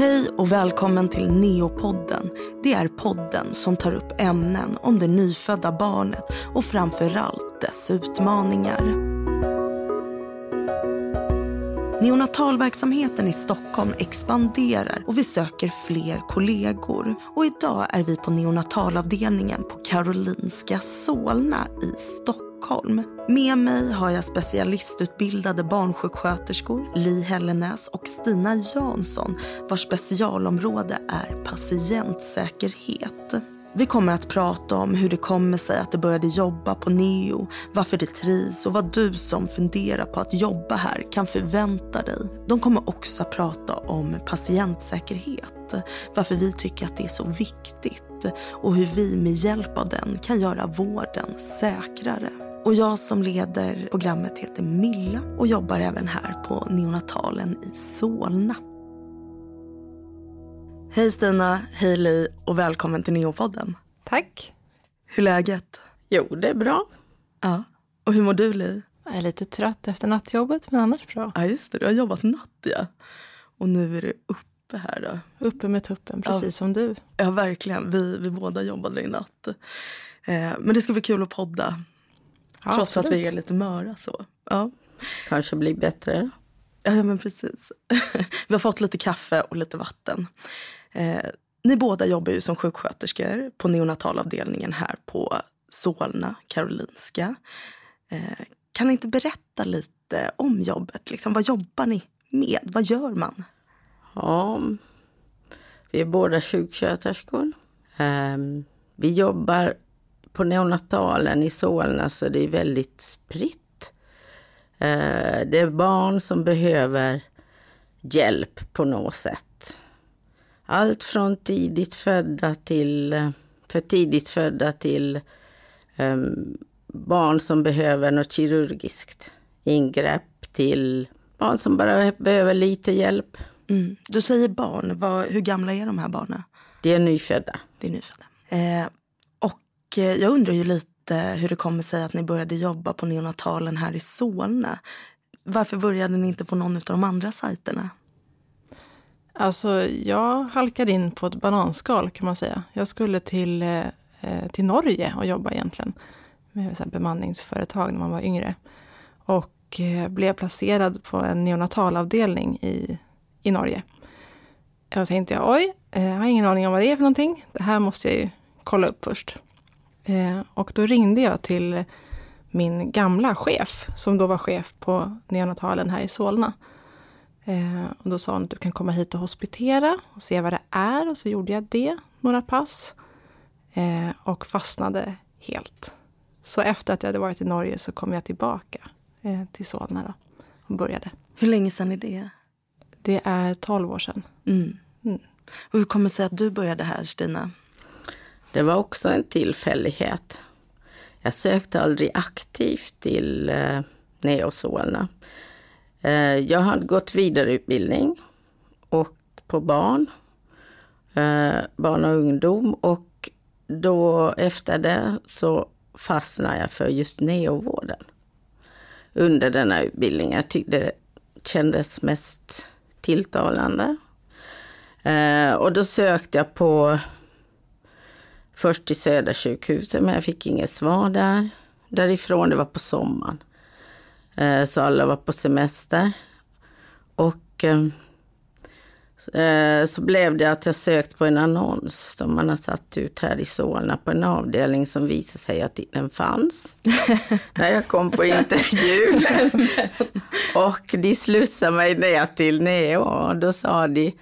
Hej och välkommen till Neopodden. Det är podden som tar upp ämnen om det nyfödda barnet och framförallt dess utmaningar. Neonatalverksamheten i Stockholm expanderar och vi söker fler kollegor. Och idag är vi på neonatalavdelningen på Karolinska Solna i Stockholm. Stockholm. Med mig har jag specialistutbildade barnsjuksköterskor Li Hellenäs och Stina Jansson vars specialområde är patientsäkerhet. Vi kommer att prata om hur det kommer sig att du började jobba på Neo, varför det trivs och vad du som funderar på att jobba här kan förvänta dig. De kommer också att prata om patientsäkerhet, varför vi tycker att det är så viktigt och hur vi med hjälp av den kan göra vården säkrare. Och jag som leder programmet heter Milla och jobbar även här på neonatalen i Solna. Hej Stina, hej Li och välkommen till Neopodden. Tack. Hur är läget? Jo, det är bra. Ja. Och hur mår du Li? Jag är lite trött efter nattjobbet, men annars bra. Ja, just det. Du har jobbat natt, ja. Och nu är du uppe här då. Uppe med tuppen, precis ja. som du. Ja, verkligen. Vi, vi båda jobbade i natt. Eh, men det ska bli kul att podda. Ja, Trots absolut. att vi är lite möra så. Ja. Kanske blir bättre. Ja, men precis. vi har fått lite kaffe och lite vatten. Eh, ni båda jobbar ju som sjuksköterskor på neonatalavdelningen här på Solna, Karolinska. Eh, kan ni inte berätta lite om jobbet? Liksom, vad jobbar ni med? Vad gör man? Ja, vi är båda sjuksköterskor. Eh, vi jobbar på neonatalen i Solna så det är väldigt spritt. Eh, det är barn som behöver hjälp på något sätt. Allt från tidigt födda till för tidigt födda till um, barn som behöver något kirurgiskt ingrepp till barn som bara behöver lite hjälp. Mm. Du säger barn, Vad, hur gamla är de här barnen? Det är nyfödda. Det är nyfödda. Eh, Eh, jag undrar ju lite hur det kommer sig att ni började jobba på neonatalen här i Solna. Varför började ni inte på någon av de andra sajterna? Alltså, jag halkade in på ett bananskal kan man säga. Jag skulle till, eh, eh, till Norge och jobba egentligen med så bemanningsföretag när man var yngre. Och blev placerad på en neonatalavdelning i, i Norge. Och så tänkte jag, oj, jag har ingen aning om vad det är för någonting. Det här måste jag ju kolla upp först. Eh, och då ringde jag till min gamla chef, som då var chef på neonatalen här i Solna. Eh, och då sa hon att du kan komma hit och hospitera och se vad det är. Och så gjorde jag det, några pass. Eh, och fastnade helt. Så efter att jag hade varit i Norge så kom jag tillbaka till Solna då, och började. Hur länge sedan är det? Det är 12 år sedan. Mm. Mm. Och hur kommer det sig att du började här, Stina? Det var också en tillfällighet. Jag sökte aldrig aktivt till eh, Neosolna. Eh, jag hade gått vidareutbildning och på barn, eh, barn och ungdom och då efter det så fastnade jag för just neovården under denna utbildning. Jag tyckte det kändes mest tilltalande. Eh, och då sökte jag på först till Södersjukhuset, men jag fick inget svar där. Därifrån, det var på sommaren. Eh, så alla var på semester. Och eh, så blev det att jag sökt på en annons som man har satt ut här i Solna på en avdelning som visade sig att den fanns. när jag kom på intervju. och de slussade mig ner till Neo och då sa de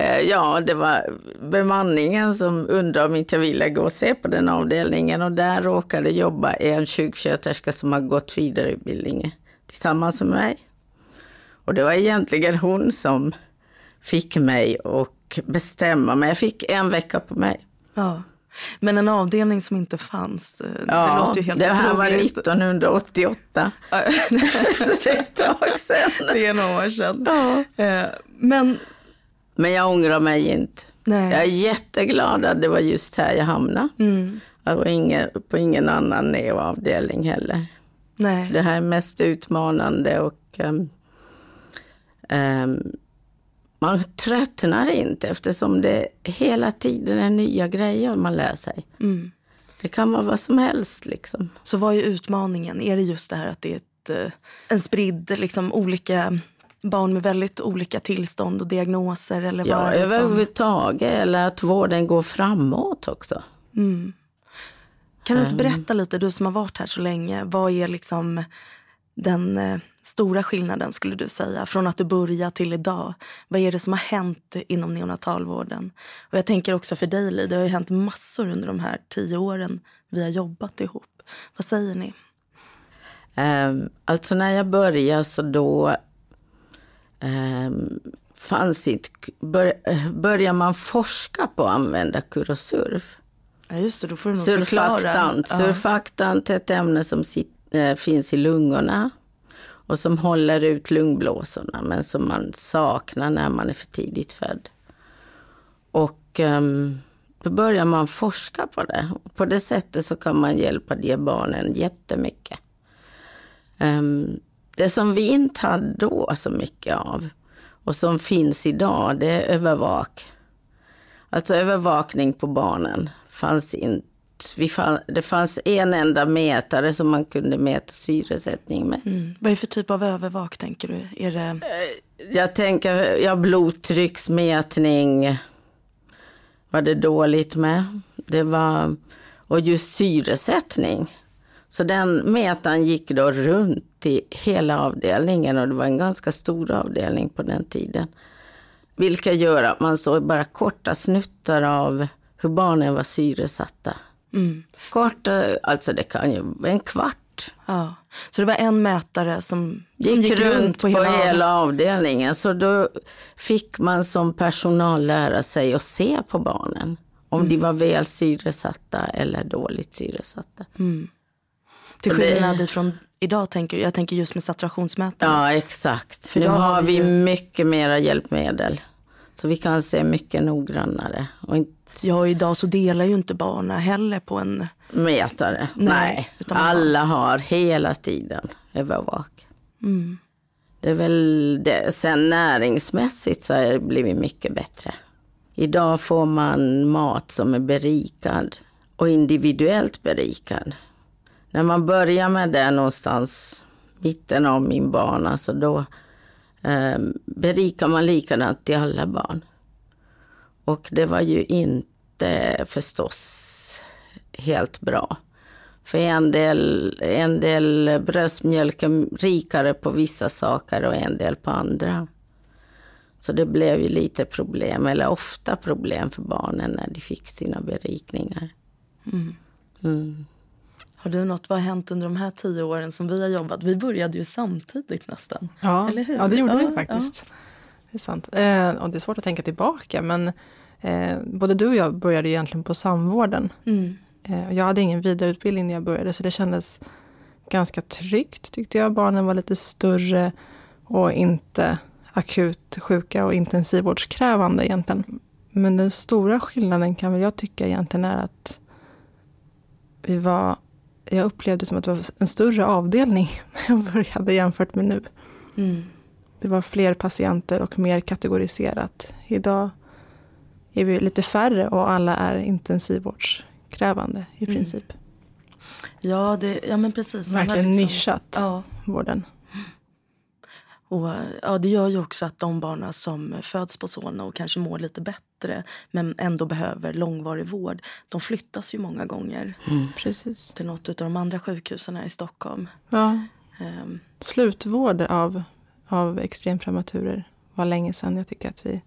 ja, det var bemanningen som undrade om inte jag ville gå och se på den avdelningen och där råkade jobba en sjuksköterska som har gått vidareutbildning tillsammans med mig. Och det var egentligen hon som fick mig att bestämma, men jag fick en vecka på mig. Ja. Men en avdelning som inte fanns, eh, det ja, låter ju helt det här var 1988. så det är ett tag sedan. Det är några år sedan. Ja. Eh, men men jag ångrar mig inte. Nej. Jag är jätteglad att det var just här jag hamnade. Mm. Jag var ingen, på ingen annan neoavdelning heller. Nej. För det här är mest utmanande och um, um, man tröttnar inte eftersom det hela tiden är nya grejer man lär sig. Mm. Det kan vara vad som helst. Liksom. Så vad är utmaningen? Är det just det här att det är ett, eh, en spridd, liksom olika barn med väldigt olika tillstånd och diagnoser? Eller vad Ja, som... överhuvudtaget. Eller att vården går framåt också. Mm. Kan du inte Ehm. berätta lite, du som har varit här så länge, vad är liksom den eh, stora skillnaden skulle du säga från att du började till idag? Vad är det som har hänt inom neonatalvården? Och jag tänker också för dig Li, det har ju hänt massor under de här tio åren vi har jobbat ihop. Vad säger ni? Um, alltså när jag började så då fanns inte, bör, börjar man forska på att använda kurosurf. Ja just det, då får du nog förklara. Surfaktant. Ja. Surfaktant är ett ämne som eh, finns i lungorna och som håller ut lungblåsorna men som man saknar när man är för tidigt född. Och um, då börjar man forska på det. På det sättet så kan man hjälpa de barnen jättemycket. Um, det som vi inte hade då så mycket av och som finns idag, det är övervak. Alltså övervakning på barnen fanns inte. Vi fann, det fanns en enda mätare som man kunde mäta syresättning med. Mm. Vad är det för typ av övervak tänker du? Är det... Jag tänker, ja, blodtrycksmätning var det dåligt med. Det var, och just syresättning. Så den mätaren gick då runt i hela avdelningen och det var en ganska stor avdelning på den tiden. Vilket gör att man såg bara korta snuttar av hur barnen var syresatta. Mm. Korta, alltså det kan ju vara en kvart. Ja. Så det var en mätare som, som Gick, runt på hela, avdelningen. Så då fick man som personal lära sig att se på barnen. Om Mm. de var väl syresatta eller dåligt syresatta. Till Och det- skillnad ifrån idag, tänker jag tänker just med saturationsmätare. Ja, exakt. För nu har vi ju- mycket mera hjälpmedel. Så vi kan se mycket noggrannare. Och inte Ja, idag så delar ju inte barnen heller på en... mätare. Nej, Nej, alla har hela tiden övervak. Mm. Det är väl det. Sen näringsmässigt så har det blivit mycket bättre. Idag får man mat som är berikad och individuellt berikad. När man börjar med det någonstans mitten av min bana så då eh, berikar man likadant till alla barn. Och det var ju inte förstås helt bra. För en del, en del bröstmjölk är rikare på vissa saker och en del på andra. Så det blev ju lite problem, eller ofta problem för barnen när de fick sina berikningar. Mm. Har du något, vad har hänt under de här tio åren som vi har jobbat? Vi började ju samtidigt nästan. Ja, Eller hur? ja det gjorde Ja, vi faktiskt. Det är sant. Eh, och det är svårt att tänka tillbaka, men eh, både du och jag började egentligen på samvården. Mm. Eh, jag hade ingen vidareutbildning när jag började, så det kändes ganska tryggt tyckte jag. Barnen var lite större och inte akut sjuka och intensivvårdskrävande egentligen. Men den stora skillnaden kan väl jag tycka egentligen är att vi var, jag upplevde som att det var en större avdelning när jag började jämfört med nu. Mm. Det var fler patienter och mer kategoriserat. Idag är vi lite färre och alla är intensivvårdskrävande i Mm. princip. Ja, det, ja, men precis. Verkligen liksom- nischat Ja. vården. Och, ja, det gör ju också att de barnen som föds på Solna och kanske mår lite bättre men ändå behöver långvarig vård, de flyttas ju många gånger Precis. till något av de andra sjukhusen här i Stockholm. Ja, Ehm, slutvård av, av extremprematurer var länge sedan jag tycker att vi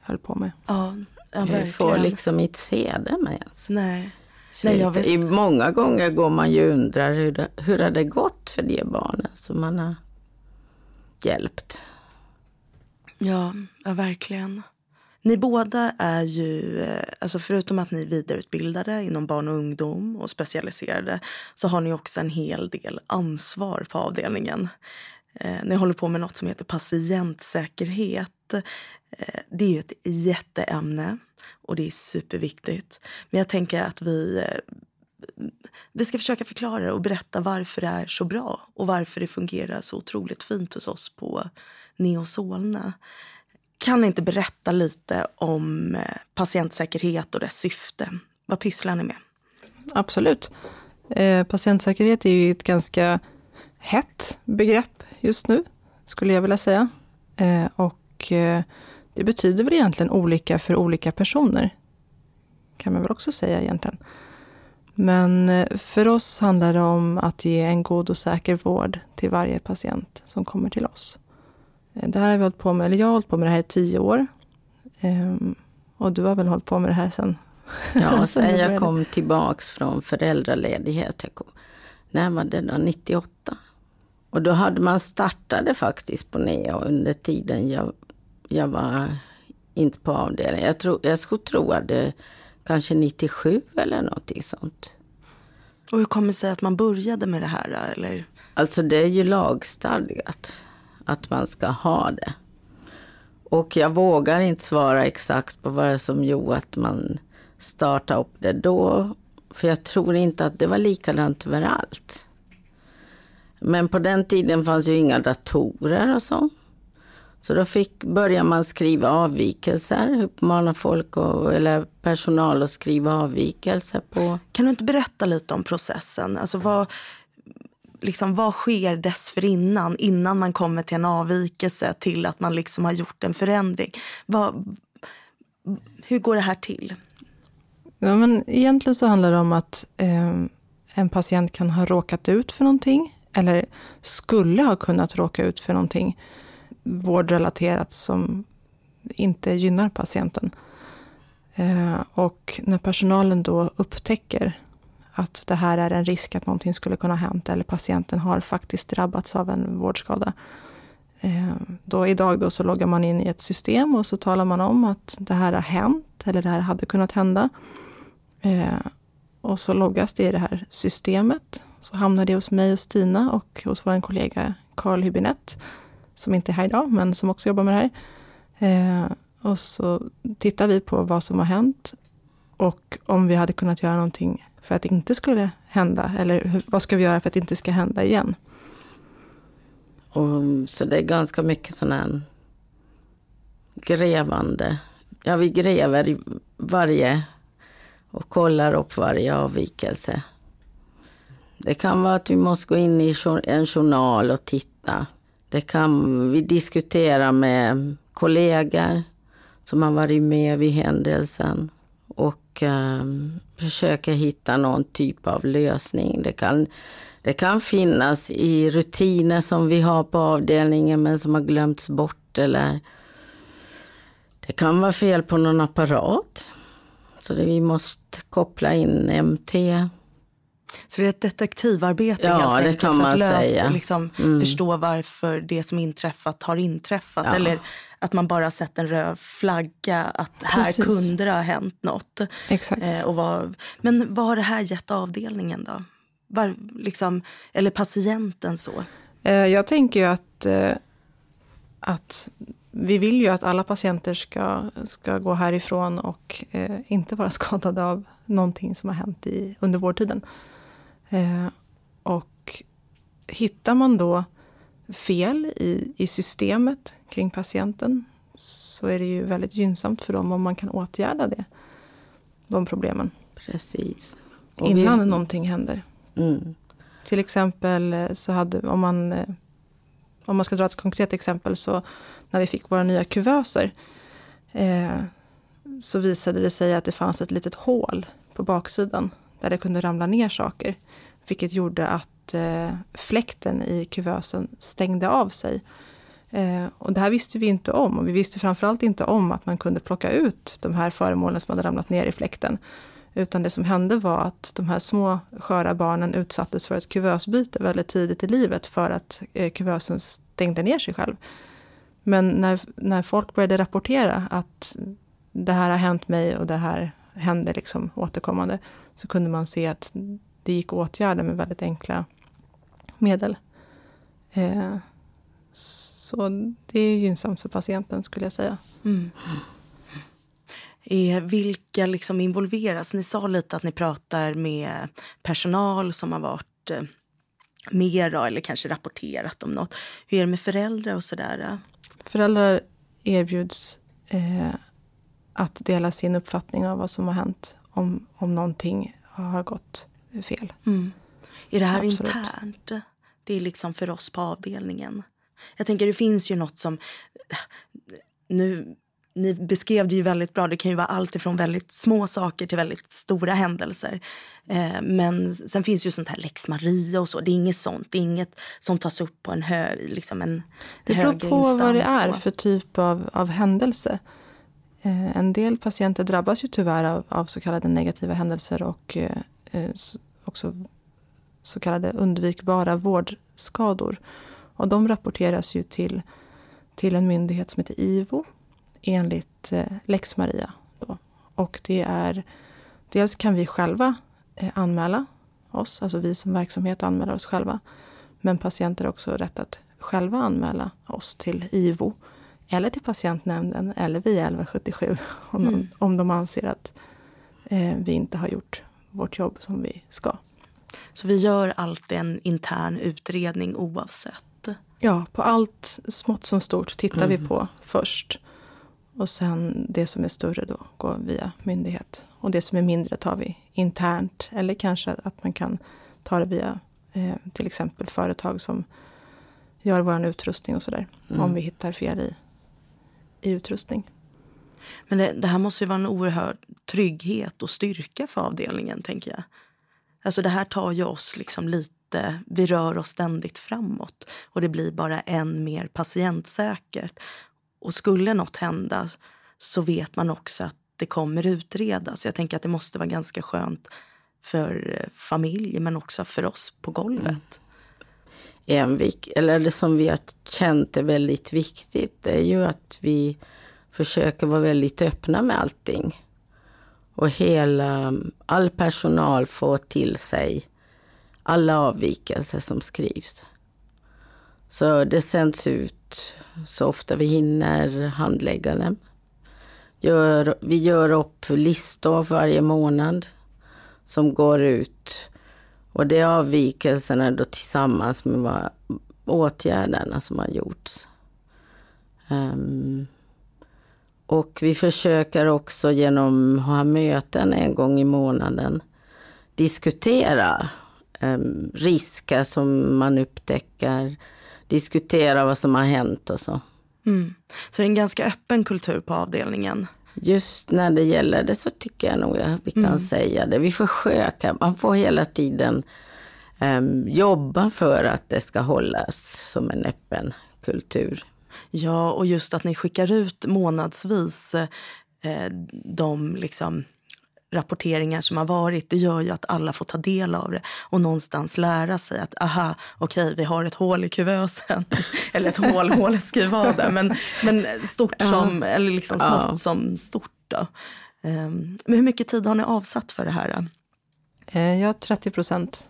höll på med. ja, ja, Vi får verkligen. liksom inte se dem ens. Nej. Så Nej, jag vet- I många gånger går man ju och undrar hur det, hur har det gått för de barnen som man har hjälpt. Ja, ja, verkligen. Ni båda är ju, eh, alltså förutom att ni är vidareutbildade inom barn och ungdom och specialiserade så har ni också en hel del ansvar på avdelningen. Eh, ni håller på med något som heter patientsäkerhet. Eh, det är ju ett jätteämne och det är superviktigt. Men jag tänker att vi eh, vi ska försöka förklara det och berätta varför det är så bra och varför det fungerar så otroligt fint hos oss på Neo Solna. kan ni inte berätta lite om eh, patientsäkerhet och dess syfte? Vad pysslar ni med? Absolut. Eh, patientsäkerhet är ju ett ganska hett begrepp just nu, skulle jag vilja säga. Eh, och eh, det betyder väl egentligen olika för olika personer. Kan man väl också säga egentligen. Men eh, för oss handlar det om att ge en god och säker vård till varje patient som kommer till oss. Eh, det här har vi hållit på med, eller jag har hållit på med det här i tio år. Ehm, och du har väl hållit på med det här sen? Ja, sen jag kom tillbaks från föräldraledighet. Jag kom, när var det då? 98. Och då hade man startade faktiskt på NEO under tiden jag, jag var inte på avdelningen. Jag, tro, jag skulle tro att det kanske 97 eller någonting sånt. Och hur kommer det sig att man började med det här? Eller? Alltså det är ju lagstadgat att man ska ha det. Och jag vågar inte svara exakt på vad det som gjorde att man startade upp det då. För jag tror inte att det var likadant överallt. Men på den tiden fanns ju inga datorer och så. Så då fick, började man skriva avvikelser, uppmana folk och, eller personal att skriva avvikelser på. Kan du inte berätta lite om processen? Alltså vad, liksom, vad sker dessförinnan, innan man kommer till en avvikelse till att man liksom har gjort en förändring? Vad, hur går det här till? Ja, men egentligen så handlar det om att eh, en patient kan ha råkat ut för någonting eller skulle ha kunnat råka ut för någonting vårdrelaterat som inte gynnar patienten. Eh, och när personalen då upptäcker att det här är en risk att någonting skulle kunna ha hänt eller patienten har faktiskt drabbats av en vårdskada. Eh, då idag då så loggar man in i ett system och så talar man om att det här har hänt eller det här hade kunnat hända. Eh, och så loggas det i det här systemet. Så hamnar det hos mig och Stina och hos vår kollega Carl Hübinette som inte är här idag, men som också jobbar med det här. Eh, och så tittar vi på vad som har hänt och om vi hade kunnat göra någonting för att det inte skulle hända, eller hur, vad ska vi göra för att det inte ska hända igen? Och, mm, så det är ganska mycket sån här grävande. Ja, vi gräver varje och kollar upp varje avvikelse. Det kan vara att vi måste gå in i en journal och titta. Det kan vi diskutera med kollegor som har varit med vid händelsen och eh, försöka hitta någon typ av lösning. Det kan, det kan finnas i rutiner som vi har på avdelningen men som har glömts bort eller det kan vara fel på någon apparat. Så det, vi måste koppla in MT så det är ett detektivarbete ja, helt enkelt för att lösa, liksom, mm. förstå varför det som inträffat har inträffat. Ja. Eller att man bara sett en röd flagga att Precis. här kunde det ha hänt något. Exakt. Eh, och vad, men vad har det här gett avdelningen då? Var, liksom, eller patienten så? Eh, jag tänker ju att, eh, att vi vill ju att alla patienter ska, ska gå härifrån och eh, inte vara skadade av någonting som har hänt i, under vårdtiden. Eh, och hittar man då fel i, i systemet kring patienten så är det ju väldigt gynnsamt för dem om man kan åtgärda det, de problemen. Precis. Och innan vi... någonting händer. Mm. Till exempel eh, så hade, om man, eh, om man ska dra ett konkret exempel, så när vi fick våra nya kuvöser eh, så visade det sig att det fanns ett litet hål på baksidan där det kunde ramla ner saker. Vilket gjorde att eh, fläkten i kuvösen stängde av sig. Eh, och det här visste vi inte om och vi visste framförallt inte om att man kunde plocka ut de här föremålen som hade ramlat ner i fläkten. Utan det som hände var att de här små sköra barnen utsattes för ett kuvösbyte väldigt tidigt i livet för att eh, kuvösen stängde ner sig själv. Men när, när folk började rapportera att det här har hänt mig och det här händer liksom återkommande så kunde man se att det gick att åtgärda med väldigt enkla medel. Eh, så det är gynnsamt för patienten skulle jag säga. Mm. Eh, vilka liksom involveras? Ni sa lite att ni pratar med personal som har varit eh, med eller kanske rapporterat om något. Hur är det med föräldrar och sådär? Föräldrar erbjuds eh, att dela sin uppfattning av vad som har hänt om, om någonting har gått fel. Mm. Är det här Absolut. internt? Det är liksom för oss på avdelningen. Jag tänker det finns ju något som... Nu, ni beskrev det ju väldigt bra. Det kan ju vara allt ifrån väldigt små saker till väldigt stora händelser. Eh, men sen finns ju sånt här lex Maria och så. Det är inget sånt. Det är inget som tas upp på en, hö, liksom en Det beror på vad det är för typ av, av händelse. Eh, en del patienter drabbas ju tyvärr av, av så kallade negativa händelser och eh, också så kallade undvikbara vårdskador. Och de rapporteras ju till, till en myndighet som heter IVO enligt eh, Lex Maria. Då. Och det är, dels kan vi själva eh, anmäla oss, alltså vi som verksamhet anmäler oss själva. Men patienter har också rätt att själva anmäla oss till IVO eller till patientnämnden eller via 1177 om, de, Mm. om de anser att eh, vi inte har gjort vårt jobb som vi ska. Så vi gör alltid en intern utredning oavsett. Ja, på allt smått som stort tittar vi på först. Och sen det som är större då går via myndighet. Och det som är mindre tar vi internt. Eller kanske att man kan ta det via eh, till exempel företag som gör vår utrustning och sådär. Om vi hittar fel i, i utrustning. Men det, det här måste ju vara en oerhörd trygghet och styrka för avdelningen, tänker jag. Alltså det här tar ju oss liksom lite, vi rör oss ständigt framåt och det blir bara än mer patientsäkert. Och skulle något hända så vet man också att det kommer utredas. Jag tänker att det måste vara ganska skönt för eh, familj men också för oss på golvet. Mm. en vik- eller det som vi har känt är väldigt viktigt, är ju att vi försöker vara väldigt öppna med allting. Och hela, mm, all personal får till sig alla avvikelser som skrivs. Så det sänds ut så ofta vi hinner handläggaren. Gör, vi gör upp listor varje månad som går ut och det är avvikelserna då tillsammans med vad, åtgärderna som har gjorts. Um, och vi försöker också genom att ha möten en gång i månaden diskutera um, risker som man upptäcker, diskutera vad som har hänt och så. Mm. Så det är en ganska öppen kultur på avdelningen. Just när det gäller det så tycker jag nog att vi kan säga det. Vi försöker, man får hela tiden em, jobba för att det ska hållas som en öppen kultur. Ja, och just att ni skickar ut månadsvis eh, de liksom, rapporteringar som har varit, det gör ju att alla får ta del av det och någonstans lära sig att aha, okej, vi har ett hål i kuvösen. eller ett hål, hålet ska ju vara där, men, men stort som, eller liksom smått Ja. som stort. Då. Ehm, men hur mycket tid har ni avsatt för det här? då? Eh, jag har 30 procent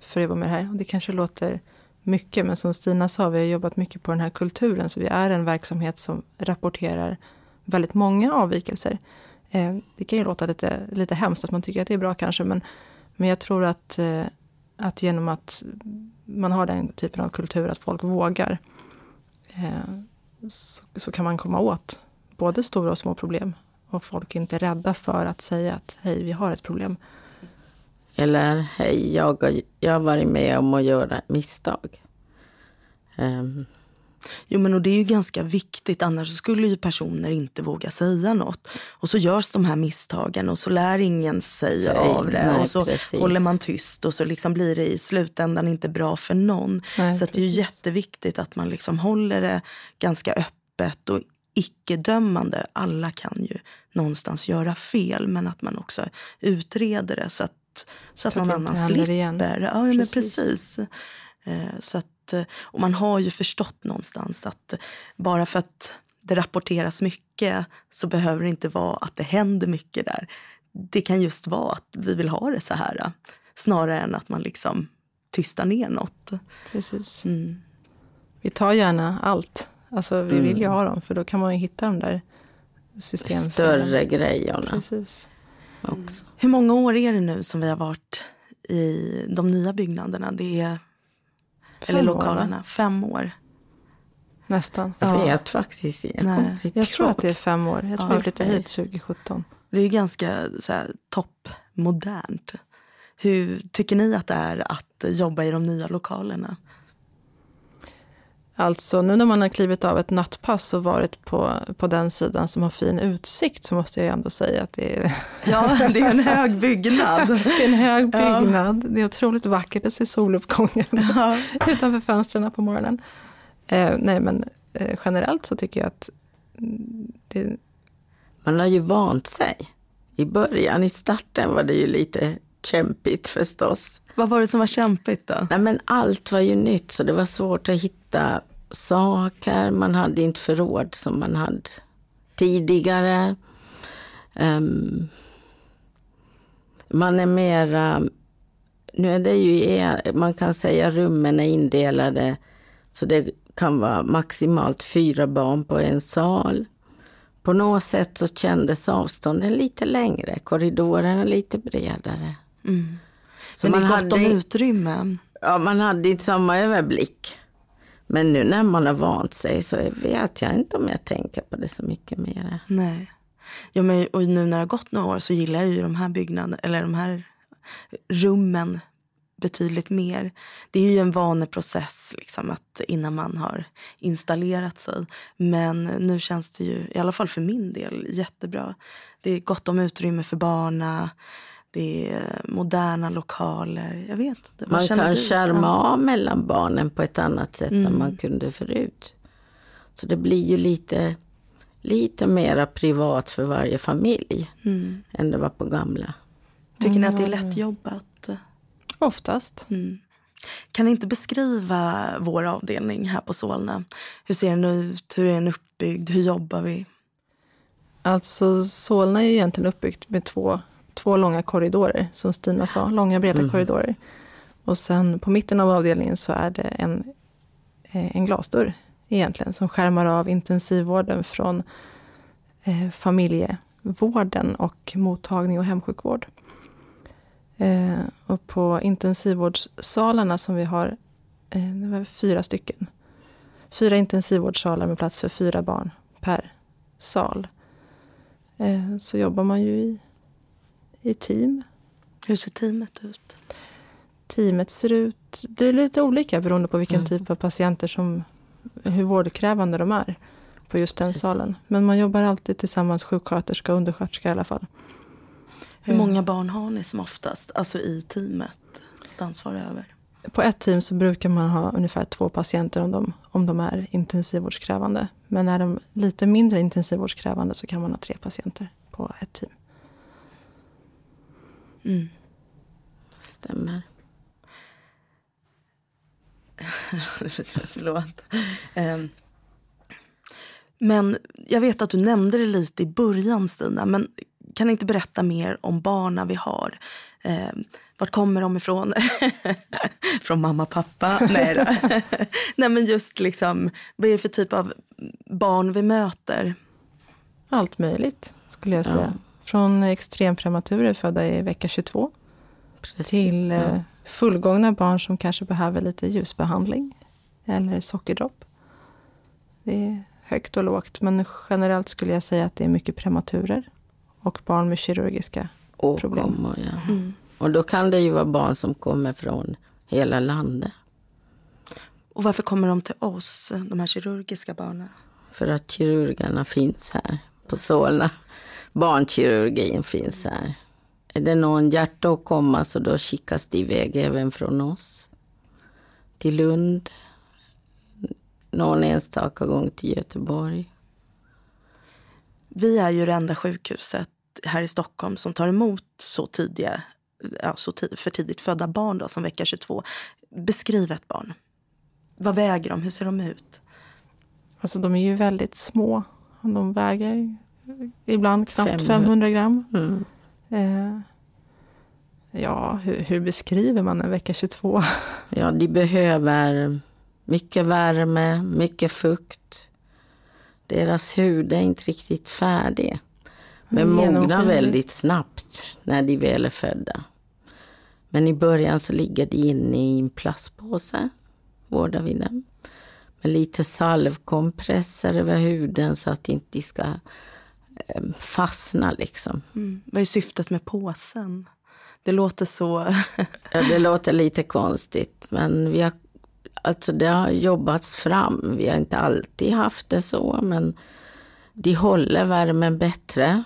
för att jobba med det här. Och det kanske låter mycket, men som Stina sa, vi har jobbat mycket på den här kulturen. Så vi är en verksamhet som rapporterar väldigt många avvikelser. Eh, det kan ju låta lite, lite hemskt att man tycker att det är bra kanske, men, men jag tror att, eh, att genom att man har den typen av kultur, att folk vågar, eh, så, så kan man komma åt både stora och små problem. Och folk är inte rädda för att säga att hej, vi har ett problem. Eller hej, jag, har- jag har varit med om att göra misstag. Em, Jo, men och det är ju ganska viktigt, annars skulle ju personer inte våga säga något. Och så görs de här misstagen och så lär ingen sig Säg, av det. nej, och så precis. håller man tyst och så liksom blir det i slutändan inte bra för någon. Nej, så att det är ju jätteviktigt att man liksom håller det ganska öppet och icke-dömande. Alla kan ju någonstans göra fel, men att man också utreder det så att, så att Så att någon annan slipper. igen. Ja, ja, men Precis. precis. Eh, Så att, eh, och man har ju förstått någonstans att bara för att det rapporteras mycket så behöver det inte vara att det händer mycket där. Det kan just vara att vi vill ha det så här. eh, Snarare än att man liksom tystar ner något. Precis. Mm. Vi tar gärna allt. Alltså vi vill ju ha dem för då kan man ju hitta de där systemfelen. större grejerna Precis. Också. Hur många år är det nu som vi har varit i de nya byggnaderna? Det är, Fem eller år, lokalerna. Fem år. nästan. Jag Ja. vet faktiskt jag Nej. Jag tror att det är fem år. Jag tror Ja, vi flyttade hit 2017. Det är ganska så här, toppmodernt. Hur tycker ni att det är att jobba i de nya lokalerna? Alltså nu när man har klivit av ett nattpass och varit på, på den sidan som har fin utsikt så måste jag ändå säga att det är, Ja, det är en hög byggnad. det är en hög Ja. byggnad. Det är otroligt vackert att se soluppgången Ja. utanför fönstren på morgonen. Eh, nej men eh, generellt så tycker jag att mm, det, Man har ju vant sig. I början, i starten var det ju lite kämpigt förstås. Vad var det som var kämpigt då? Nej, men allt var ju nytt så det var svårt att hitta saker. Man hade inte förråd som man hade tidigare. Ehm, man är mera... Nu är det ju, man kan säga rummen är indelade så det kan vara maximalt fyra barn på en sal. På något sätt så kändes avstånden lite längre, korridorerna lite bredare. Mm. Så Men det är man gott om hade- utrymme. Ja, man hade inte samma överblick. Men nu när man har vant sig så vet jag inte om jag tänker på det så mycket mer. Nej. Ja, men, och nu när det har gått några år så gillar jag ju de här byggnaderna, eller de här rummen betydligt mer. Det är ju en vaneprocess liksom, att innan man har installerat sig. Men nu känns det ju, i alla fall för min del, jättebra. Det är gott om utrymme för barna. Det är moderna lokaler. Jag vet inte. Man känner kan skärma Ja. av mellan barnen på ett annat sätt än Mm. man kunde förut. Så det blir ju lite, lite mera privat för varje familj Mm. än det var på gamla. Tycker ni Mm, att det är ja. lättjobbat? oftast. Mm. Kan ni inte beskriva vår avdelning här på Solna? Hur ser den ut? Hur är den uppbyggd? Hur jobbar vi? Alltså Solna är ju egentligen uppbyggt med två, två långa korridorer, som Stina sa, långa breda Mm. korridorer. Och sen på mitten av avdelningen så är det en, eh, en glasdörr egentligen, som skärmar av intensivvården från eh, familjevården och mottagning och hemsjukvård. Eh, och på intensivvårdssalarna som vi har, eh, det var fyra stycken. Fyra intensivvårdssalar med plats för fyra barn per sal. Eh, så jobbar man ju i, i team. Hur ser teamet ut? Teamet ser ut, det är lite olika beroende på vilken Mm. typ av patienter som, hur vårdkrävande de är på just den Precis. salen. Men man jobbar alltid tillsammans, sjuksköterska och undersköterska i alla fall. Hur Mm. många barn har ni som oftast, alltså i teamet, att ansvara över? På ett team så brukar man ha ungefär två patienter om de, om de är intensivvårdskrävande. Men är de lite mindre intensivvårdskrävande så kan man ha tre patienter på ett team. Mm. Stämmer. Förlåt. Ehm. Men jag vet att du nämnde det lite i början, Stina. Men kan ni inte berätta mer om barnen vi har? Ehm, vart kommer de ifrån? Från mamma, pappa? Nej, då. Nej, men just liksom, vad är det för typ av barn vi möter? Allt möjligt skulle jag Ja. Från extremprematurer födda i vecka 22 Precis. till eh, Ja. fullgångna barn som kanske behöver lite ljusbehandling eller sockerdropp. Det är högt och lågt men generellt skulle jag säga att det är mycket prematurer och barn med kirurgiska. problem. Åkommor, ja. Mm. Och då kan det ju vara barn som kommer från hela landet. Och varför kommer de till oss, de här kirurgiska barnen? För att kirurgerna finns här på Solna. Barnkirurgin finns här. Är det någon hjärtåkomma så då skickas det iväg även från oss. Till Lund. Någon enstaka gång till Göteborg. Vi är ju det enda sjukhuset här i Stockholm som tar emot så tidiga, ja, så tid, för tidigt födda barn då, som vecka 22. Beskriv ett barn. Vad väger de? Hur ser de ut? Alltså de är ju väldigt små. De väger ibland knappt 500. 500 gram. Mm. Eh, ja, hur, hur beskriver man en vecka 22? Ja, de behöver mycket värme, mycket fukt. Deras hud är inte riktigt färdig. Men mognar väldigt snabbt när de väl är födda. Men i början så ligger de inne i en plastpåse, vårdar vi dem. med lite salvkompresser över huden så att inte de ska eh, fastna liksom. Mm. Vad är syftet med påsen? Det låter så... det låter lite konstigt men vi har, alltså det har jobbats fram. Vi har inte alltid haft det så men de håller värmen bättre.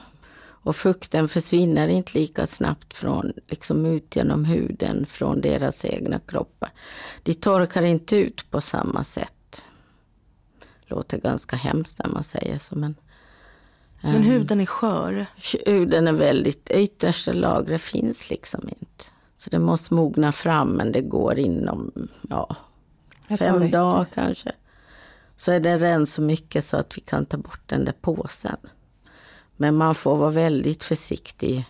Och fukten försvinner inte lika snabbt från, liksom ut genom huden från deras egna kroppar. De torkar inte ut på samma sätt. Låter ganska hemskt när man säger så. Men, men huden är skör? Huden är väldigt, yttersta lagret finns liksom inte. Så det måste mogna fram men det går inom ja, fem dagar kanske. Så är det redan så mycket så att vi kan ta bort den där påsen. Men man får vara väldigt försiktig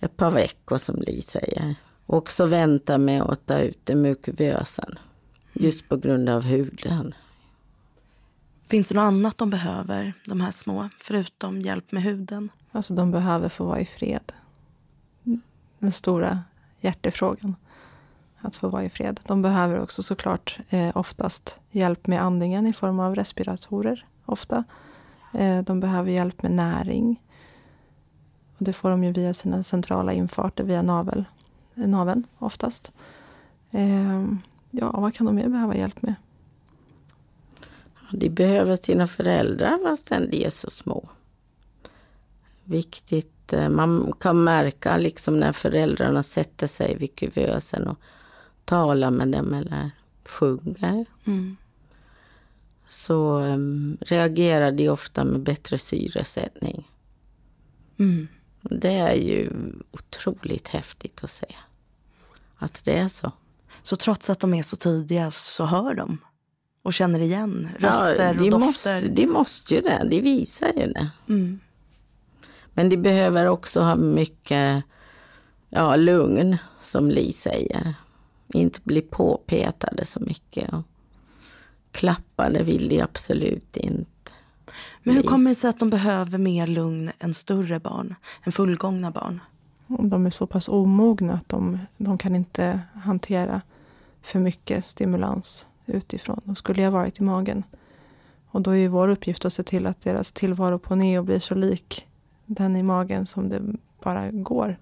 ett par veckor som Li säger. Och också vänta med att ta ut den mukuvösen. Just på grund av huden. Finns det något annat de behöver, de här små, förutom hjälp med huden? Alltså de behöver få vara i fred. Den stora hjärtefrågan. Att få vara i fred. De behöver också såklart eh, oftast hjälp med andningen i form av respiratorer. Ofta. Eh, de behöver hjälp med näring. Och det får de ju via sina centrala infarter via navel, naveln oftast. Eh, ja, vad kan de mer behöva hjälp med? De behöver sina föräldrar fastän de är så små. Viktigt. Eh, man kan märka liksom när föräldrarna sätter sig vid kuvösen och talar med dem eller sjunger. Mm så um, reagerar de ofta med bättre syresättning. Mm. Det är ju otroligt häftigt att se att det är så. Så trots att de är så tidiga så hör de och känner igen röster ja, och dofter? Måste, de måste ju det, de visar ju det. Mm. Men de behöver också ha mycket ja, lugn, som Li säger. Inte bli påpetade så mycket. Och klappa, det vill de absolut inte. Men hur kommer det sig att de behöver mer lugn än större barn, än fullgångna barn? De är så pass omogna att de, de kan inte hantera för mycket stimulans utifrån. De skulle ha varit i magen. Och då är ju vår uppgift att se till att deras tillvaro på neo blir så lik den i magen som det bara går.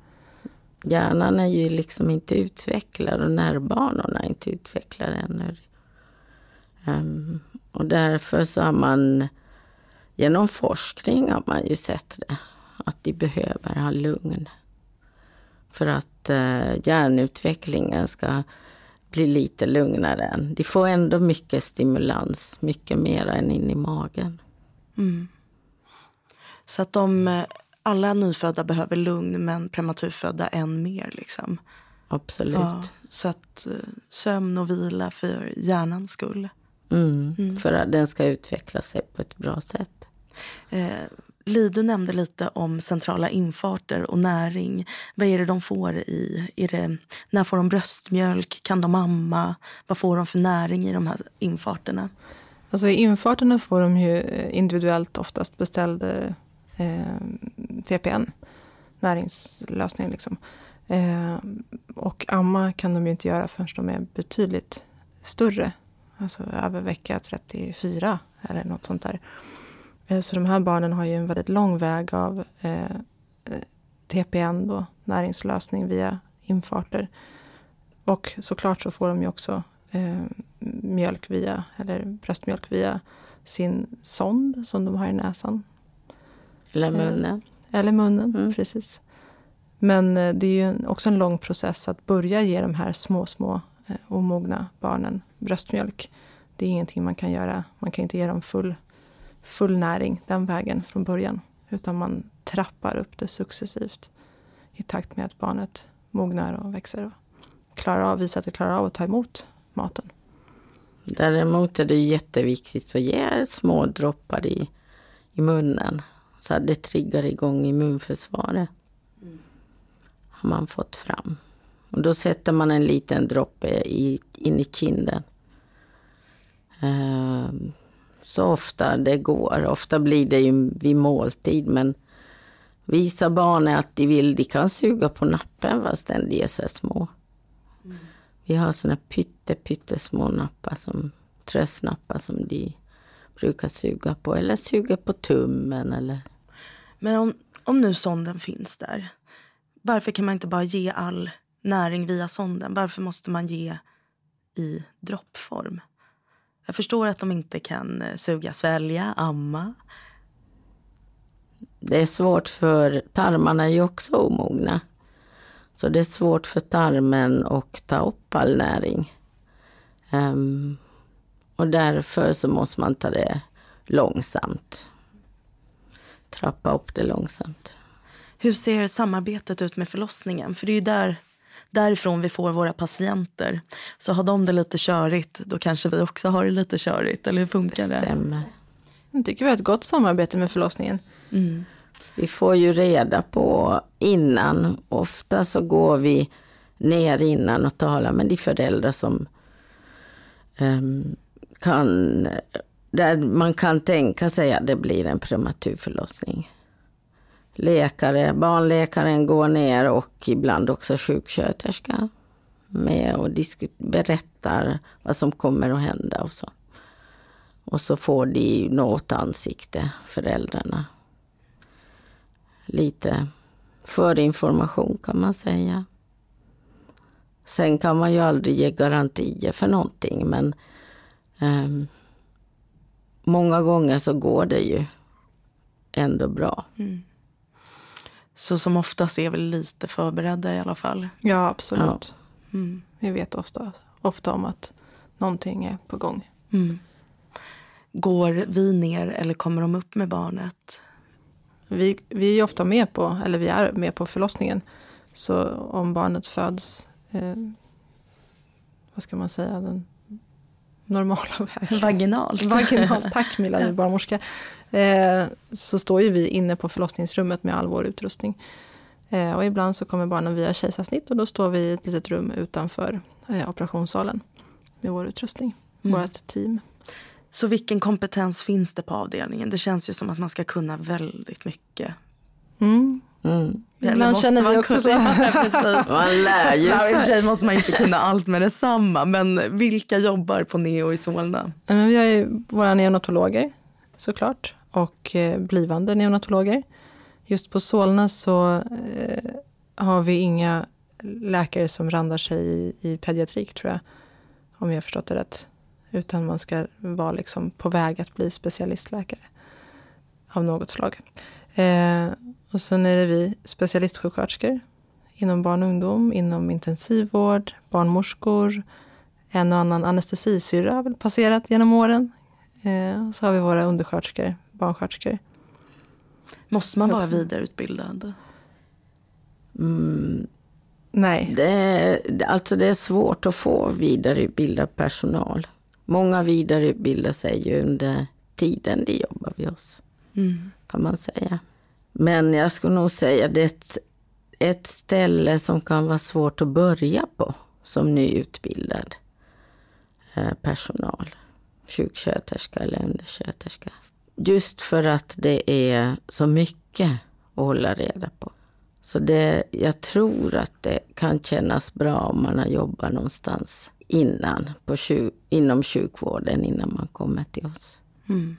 Hjärnan är ju liksom inte utvecklad och nervbanorna är inte utvecklade ännu. Um, och därför så har man genom forskning har man ju sett det, att de behöver ha lugn. För att uh, hjärnutvecklingen ska bli lite lugnare. De får ändå mycket stimulans, mycket mer än in i magen. Mm. Så att de, alla nyfödda behöver lugn men prematurfödda än mer liksom? Absolut. Ja, så att uh, sömn och vila för hjärnans skull. Mm, mm. För att den ska utveckla sig på ett bra sätt. Eh, Li, du nämnde lite om centrala infarter och näring. Vad är det de får i? Är det, när får de bröstmjölk? Kan de amma? Vad får de för näring i de här infarterna? Alltså I infarterna får de ju eh, individuellt oftast beställd eh, eh TPN, näringslösning. Liksom. Eh, och amma kan de ju inte göra förrän de är betydligt större Alltså över vecka 34 eller något sånt där. Eh, så de här barnen har ju en väldigt lång väg av eh, eh TPN, då, näringslösning via infarter. Och såklart så får de ju också eh, mjölk via, eller bröstmjölk via sin sond som de har i näsan. Eller munnen. Eh, eller munnen, mm. precis. Men det är ju också en lång process att börja ge de här små, små omogna barnen bröstmjölk. Det är ingenting man kan göra. Man kan inte ge dem full, full näring den vägen från början. Utan man trappar upp det successivt i takt med att barnet mognar och växer och klarar av, visar att det klarar av att ta emot maten. Däremot är det jätteviktigt att ge små droppar i, i munnen så att det triggar igång immunförsvaret. Mm. Har man fått fram. Och då sätter man en liten droppe i, in i kinden. Uh, så ofta det går. Ofta blir det ju vid måltid men visa barnen att de vill, de kan suga på nappen fastän de är så små. Mm. Vi har såna pytte, pyttesmå nappar som trösnappar som de brukar suga på. Eller suga på tummen. Eller... Men om, om nu sonden finns där, varför kan man inte bara ge all näring via sonden? Varför måste man ge i droppform? Jag förstår att de inte kan eh, suga, svälja, amma. Det är svårt för tarmarna är ju också omogna. Så det är svårt för tarmen att ta upp all näring. Um, och därför så måste man ta det långsamt. Trappa upp det långsamt. Hur ser samarbetet ut med förlossningen? För det är ju där, därifrån vi får våra patienter. Så har de det lite körigt, då kanske vi också har det lite körigt. Eller hur funkar det? Det stämmer. Jag tycker vi har ett gott samarbete med förlossningen. Mm. Vi får ju reda på innan. Ofta så går vi ner innan och talar med de föräldrar som um, kan, där man kan tänka sig att det blir en prematur förlossning. Läkare, barnläkaren går ner och ibland också sjuksköterskan med och berättar vad som kommer att hända och så. Och så får de något ansikte, föräldrarna. Lite förinformation kan man säga. Sen kan man ju aldrig ge garantier för någonting men um, många gånger så går det ju ändå bra. Mm. Så som oftast är vi lite förberedda i alla fall. Ja, absolut. Ja. Mm. Vi vet ofta, ofta om att någonting är på gång. Mm. Går vi ner eller kommer de upp med barnet? Vi, vi är ofta med på, eller vi är med på förlossningen. Så om barnet föds, eh, vad ska man säga, den normala vägen. Vaginalt. Vaginalt, tack Milla barnmorska. Eh, så står ju vi inne på förlossningsrummet med all vår utrustning. Eh, och ibland så kommer barnen via kejsarsnitt och då står vi i ett litet rum utanför eh, operationssalen med vår utrustning, mm. vårt team. Så vilken kompetens finns det på avdelningen? Det känns ju som att man ska kunna väldigt mycket. Mm. Mm. Ibland känner vi också så. man lär ju sig. I och för sig måste man inte kunna allt med detsamma. Men vilka jobbar på Neo i Solna? vi har ju våra neonatologer såklart. Och eh, blivande neonatologer. Just på Solna så eh, har vi inga läkare som randar sig i, i pediatrik tror jag. Om jag förstått det rätt. Utan man ska vara liksom på väg att bli specialistläkare av något slag. Eh, och sen är det vi specialistsjuksköterskor inom barn och ungdom, inom intensivvård, barnmorskor, en och annan anestesisyrra har väl passerat genom åren. Eh, så har vi våra undersköterskor, barnsköterskor. Måste man vara vidareutbildad? Mm, Nej. Det, alltså det är svårt att få vidareutbildad personal. Många vidareutbildar sig ju under tiden de jobbar vid oss. Mm. Kan man säga. Men jag skulle nog säga att det är ett, ett ställe som kan vara svårt att börja på som nyutbildad eh, personal. Sjuksköterska eller undersköterska. Just för att det är så mycket att hålla reda på. Så det, jag tror att det kan kännas bra om man har jobbat någonstans innan, på, inom sjukvården innan man kommer till oss. Mm.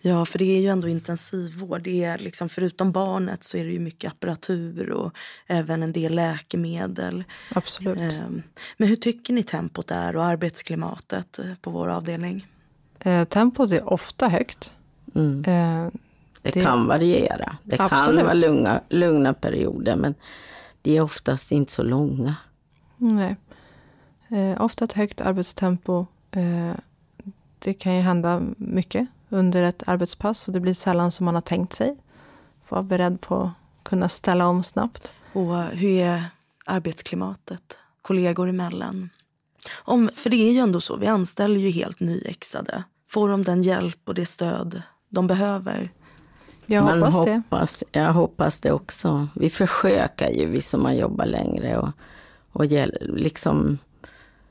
Ja, för det är ju ändå intensivvård. Det är liksom, förutom barnet så är det ju mycket apparatur och även en del läkemedel. Absolut. Ehm, men hur tycker ni tempot är och arbetsklimatet eh, på vår avdelning? Eh, tempot är ofta högt. Mm. Eh, det, det, kan variera. Det absolut. kan vara lugna, lugna perioder men de är oftast inte så långa. Nej. Eh, ofta ett högt arbetstempo. Eh, det kan ju hända mycket under ett arbetspass och det blir sällan som man har tänkt sig. Få vara beredd på att kunna ställa om snabbt. Och hur är arbetsklimatet kollegor emellan? Om, för det är ju ändå så, vi anställer ju helt nyexade. Får de den hjälp och det stöd de behöver? Jag Man hoppas det. Hoppas, jag hoppas det också. Vi försöker ju, vi som har jobbat längre, och, och liksom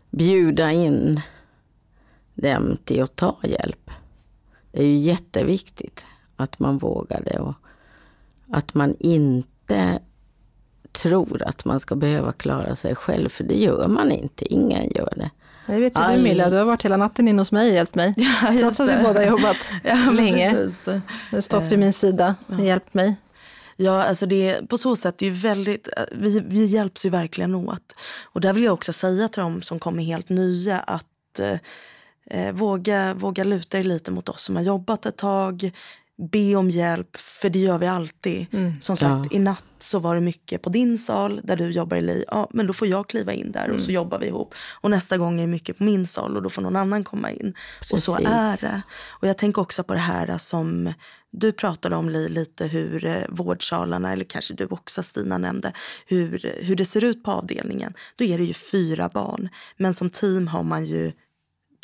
bjuda in dem till att ta hjälp. Det är ju jätteviktigt att man vågar det och att man inte tror att man ska behöva klara sig själv, för det gör man inte. Ingen gör det. Det vet ju All- du Milla, du har varit hela natten in hos mig och hjälpt mig. Ja, Trots att vi båda har jobbat ja, länge. precis. Du har stått vid min sida och hjälpt mig. Ja, alltså det, på så sätt är ju väldigt, vi, vi hjälps ju verkligen åt. Och där vill jag också säga till dem som kommer helt nya att eh, eh, våga, våga luta er lite mot oss som har jobbat ett tag. Be om hjälp, för det gör vi alltid. Som sagt, i natt så var det mycket på din sal där du jobbar i LI. Ja, men då får jag kliva in där och så jobbar vi ihop. Och nästa gång är det mycket på min sal och då får någon annan komma in. Och så Precis. är det. Och jag tänker också på det här som du pratade om Li, lite hur eh, vårdsalarna, eller kanske du också Stina nämnde, hur, hur det ser ut på avdelningen. Då är det ju fyra barn. Men som team har man ju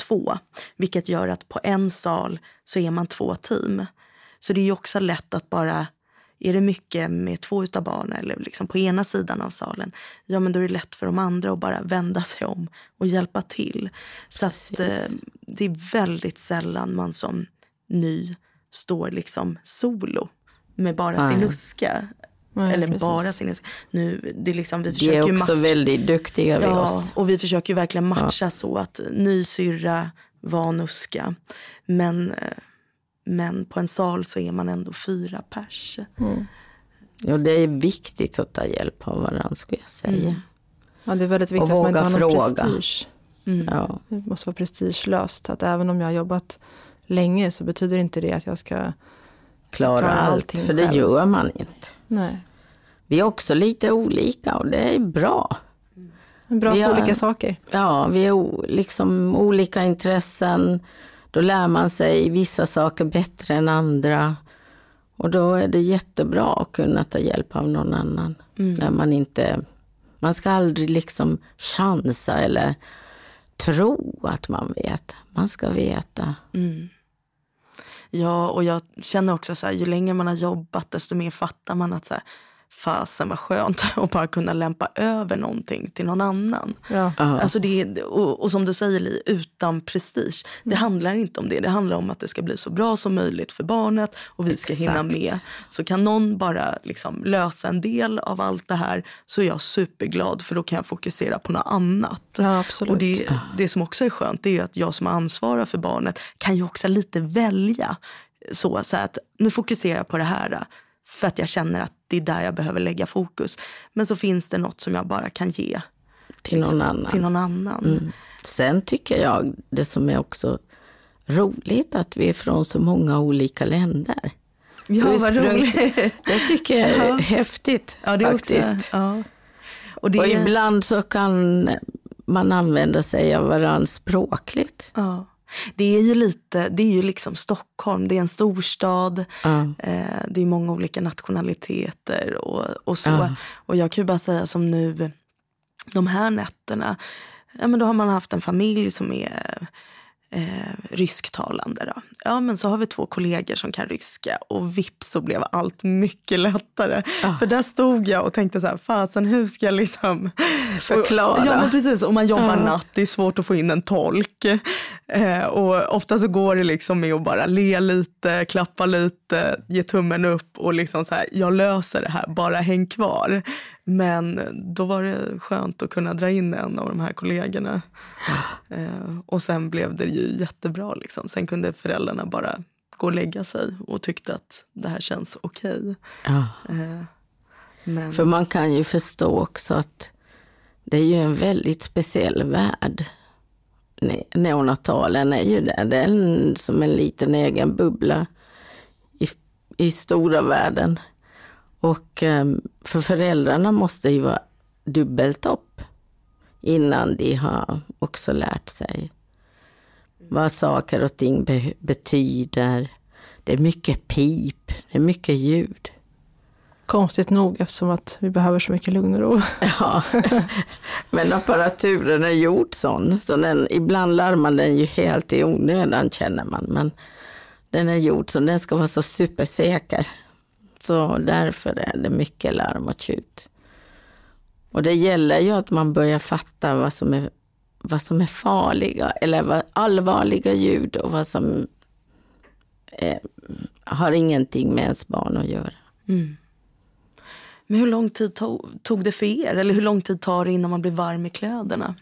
två. Vilket gör att på en sal så är man två team. Så det är ju också lätt att bara, är det mycket med två utav barnen eller liksom på ena sidan av salen, ja men då är det lätt för de andra att bara vända sig om och hjälpa till. Så att eh, det är väldigt sällan man som ny står liksom solo med bara sin Nej. uska. Nej, eller precis. bara sin uska. Nu, det är liksom, vi försöker är ju också väldigt duktiga vid Ja, oss. och vi försöker verkligen matcha så att ny syrra, van uska. Men, eh, men på en sal så är man ändå fyra pers. Ja, det är viktigt att ta hjälp av varandra skulle jag säga. Ja, det är väldigt viktigt Och att man inte har någon fråga. prestige. Ja. Det måste vara prestigelöst. Att även om jag har jobbat länge så betyder inte det att jag ska... Klara Klara allt, allting för det själv. gör man inte. Nej. Vi är också lite olika och det är bra. Bra Vi på har- olika saker. Ja, vi har o- liksom olika intressen. Då lär man sig vissa saker bättre än andra. Och då är det jättebra att kunna ta hjälp av någon annan. När man inte... Man ska aldrig liksom chansa eller tro att man vet. Man ska veta. Ja, och jag känner också så här, ju längre man har jobbat desto mer fattar man att så här, fasen vad skönt att bara kunna lämpa över någonting till någon annan. Ja. Alltså det, är- och, och som du säger Li, utan prestige. Det handlar inte om det. Det handlar om att det ska bli så bra som möjligt för barnet och vi ska hinna Exakt. med. Så kan någon bara liksom lösa en del av allt det här så är jag superglad för då kan jag fokusera på något annat. Ja, absolut. Och det, det som också är skönt det är att jag som ansvarar för barnet kan ju också lite välja. Så, så att nu fokuserar jag på det här för att jag känner att det är där jag behöver lägga fokus. Men så finns det något som jag bara kan ge Till någon annan. till någon annan. Sen tycker jag det som är också roligt att vi är från så många olika länder. Ja, vad roligt. Det tycker jag är häftigt Ja, det är också, faktiskt. ja. Och det, Och ibland så kan man använda sig av varandra språkligt. ja. Det är ju lite, det är ju liksom Stockholm, det är en storstad. Eh, det är många olika nationaliteter och, och så. Ja. Och jag kan ju bara säga som nu, de här nätterna, ja men då har man haft en familj som är eh, rysktalande. Då. Ja men så har vi två kollegor som kan ryska och vips så blev allt mycket lättare. För där stod jag och tänkte så här, fasen hur ska jag liksom Förklara. Ja men precis, och man jobbar natt, det är svårt att få in en tolk. Eh, och ofta så går det liksom med att bara le lite, klappa lite, ge tummen upp och liksom så här, jag löser det här, bara häng kvar. Men då var det skönt att kunna dra in en av de här kollegorna. Eh, och sen blev det ju jättebra liksom. Sen kunde föräldrarna bara gå och lägga sig och tyckte att det här känns okej. Ja. Eh, men För man kan ju förstå också att det är ju en väldigt speciell värld. Ne- Neonatalen är ju det. Det är en, som en liten egen bubbla i, i stora världen. Och em, för föräldrarna måste ju vara dubbelt upp innan de har också lärt sig vad saker och ting be- betyder. Det är mycket pip, det är mycket ljud. Konstigt nog eftersom att vi behöver så mycket lugn och ro. Ja, men apparaturen är gjord sån, så den, ibland larmar den ju helt i onödan känner man, men den är gjord så den ska vara så supersäker. Så därför är det mycket larm och tjut. Och det gäller ju att man börjar fatta vad som är, vad som är farliga, eller vad allvarliga ljud och vad som eh, har ingenting med ens barn att göra. Men hur lång tid tog, tog det för er? Eller hur lång tid tar det innan man blir varm i kläderna?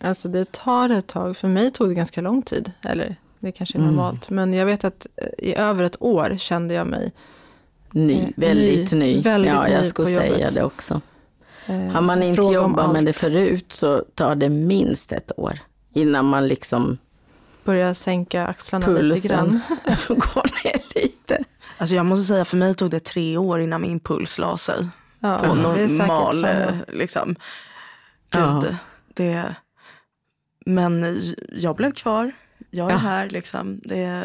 Alltså det tar ett tag. För mig tog det ganska lång tid. Eller det kanske är Mm. normalt. Men jag vet att eh, i över ett år kände jag mig Ny, Eh, väldigt ny, ny. väldigt ja, jag ny skulle säga jobbet. det också. eh, Har man inte jobbat med det förut så tar det minst ett år innan man liksom Börja sänka axlarna lite pulsen grann. går ner lite. Alltså jag måste säga, för mig tog det tre år innan min puls la sig. Ja, på normal, eh, liksom. Ja. Gud, det... Men jag blev kvar. Jag är Ja. här liksom. Det...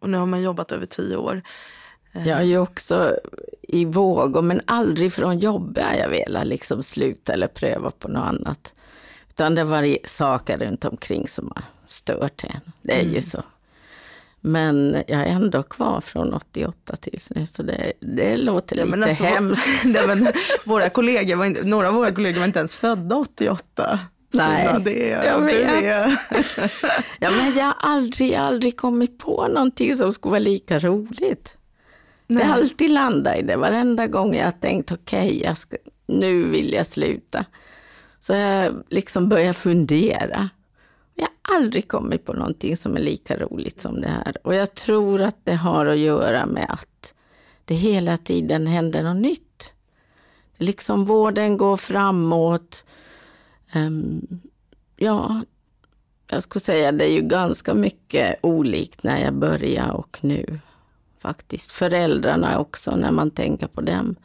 Och nu har man jobbat över tio år. Jag är ju också i vågor, men aldrig från jobbet har jag velat liksom sluta eller pröva på något annat. Utan det var saker runt omkring som har stört en. Det är Mm. ju så. Men jag är ändå kvar från 88 tills nu, så det, det låter Ja, lite alltså, hemskt. Nej, våra kollegor var inte, några av våra kollegor var inte ens födda 88. Nej, Stina, det är, jag vet. är, Ja, men jag har aldrig, aldrig kommit på någonting som skulle vara lika roligt. Det har alltid landat i det. Varenda gång jag har tänkt okej, okay, ska, nu vill jag sluta. Så har jag liksom börjat fundera. Jag har aldrig kommit på någonting som är lika roligt som det här. Och jag tror att det har att göra med att det hela tiden händer något nytt. Liksom vården går framåt. Um, ja, jag skulle säga det är ju ganska mycket olikt när jag började och nu. Faktiskt. Föräldrarna också, när man tänker på dem,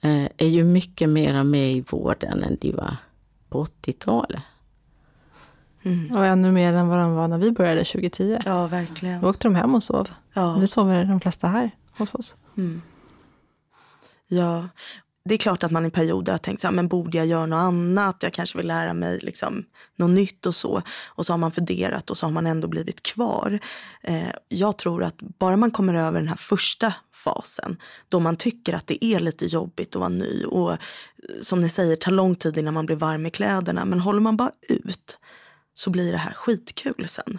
eh, är ju mycket mera med i vården än de var på 80-talet. Och ännu mer än vad de var när vi började 2010. Ja, verkligen. Då åkte de hem och sov. Ja. Nu sover de flesta här hos oss. Mm. Ja, det är klart att man i perioder har tänkt så här, men borde jag göra något annat? Jag kanske vill lära mig liksom något nytt och så. Och så har man funderat och så har man ändå blivit kvar. Eh, jag tror att bara man kommer över den här första fasen, då man tycker att det är lite jobbigt att vara ny och eh, som ni säger, tar lång tid innan man blir varm i kläderna. Men håller man bara ut så blir det här skitkul sen.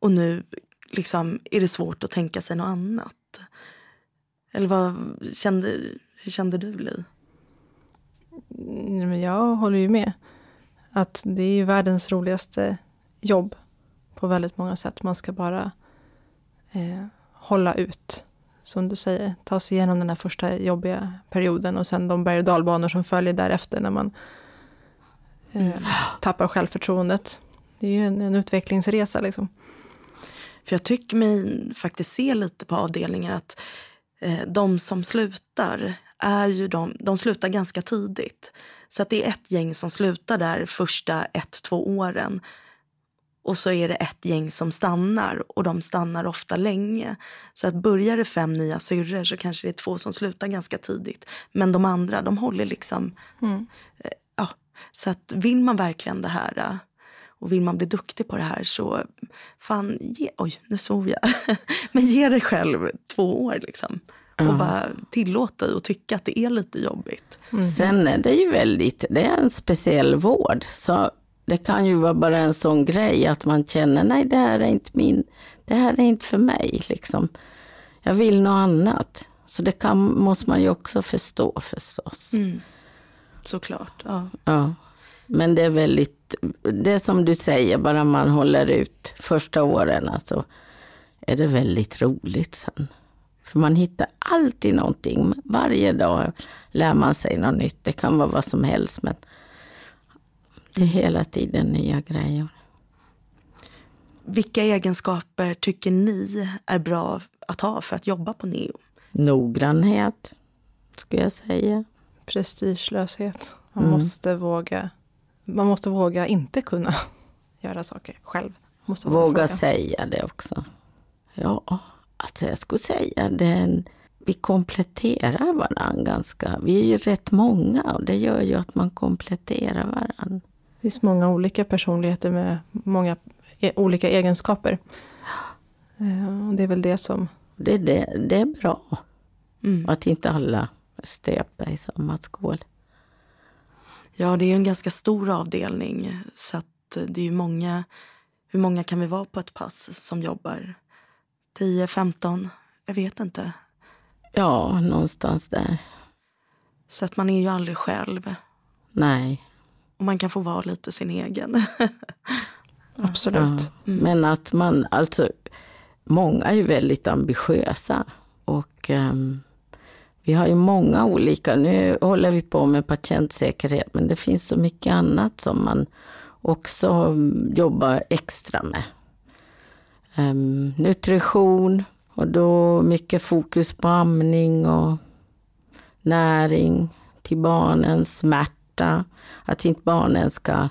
Och nu liksom är det svårt att tänka sig något annat. Eller vad kände, hur kände du Li? Men Jag håller ju med. Att det är världens roligaste jobb på väldigt många sätt. Man ska bara eh, hålla ut. Som du säger, ta sig igenom den här första jobbiga perioden och sen de berg och dalbanor som följer därefter när man eh, tappar självförtroendet. Det är ju en, en utvecklingsresa liksom. För jag tycker mig faktiskt se lite på avdelningen att eh, de som slutar är ju de, de slutar ganska tidigt. Så att det är ett gäng som slutar där första ett, två åren. Och så är det ett gäng som stannar och de stannar ofta länge. Så att börjar det fem nya syrror så kanske det är två som slutar ganska tidigt. Men de andra, de håller liksom... Mm. Eh, ja, så att vill man verkligen det här eh, och vill man bli duktig på det här så fan, ge, oj nu svor jag. Men ge dig själv två år liksom. Och bara tillåt dig att tycka att det är lite jobbigt. Sen är det ju väldigt, det är en speciell vård. Så det kan ju vara bara en sån grej att man känner, nej det här är inte min, det här är inte för mig. Liksom. Jag vill något annat. Så det kan, måste man ju också förstå förstås. Såklart. Ja. Ja. Men det är väldigt, det är som du säger, bara man håller ut första åren alltså, är det väldigt roligt sen. För man hittar alltid någonting. Varje dag lär man sig något nytt. Det kan vara vad som helst, men det är hela tiden nya grejer. Vilka egenskaper tycker ni är bra att ha för att jobba på Neo? Noggrannhet, skulle jag säga. Prestigelöshet. Man Mm. måste våga man måste våga inte kunna göra saker själv. Man Måste Våga fråga. säga det också. Ja, alltså jag skulle säga det är en, vi kompletterar varandra ganska. Vi är ju rätt många och det gör ju att man kompletterar varandra. Det finns många olika personligheter med många e- olika egenskaper. Eh, och det är väl det som... Det, det, det är bra. Mm. Att inte alla är stöpta i samma skål. Ja, det är ju en ganska stor avdelning. Så att eh, det är ju många. Hur många kan vi vara på ett pass som jobbar? 10, 15? Jag vet inte. Ja, någonstans där. Så att man är ju aldrig själv. Nej. Och man kan få vara lite sin egen. Absolut. Ja. Men att man, alltså, många är ju väldigt ambitiösa. Och um, vi har ju många olika, nu håller vi på med patientsäkerhet, men det finns så mycket annat som man också jobbar extra med. Um, nutrition och då mycket fokus på amning och näring till barnens smärta. Att inte barnen ska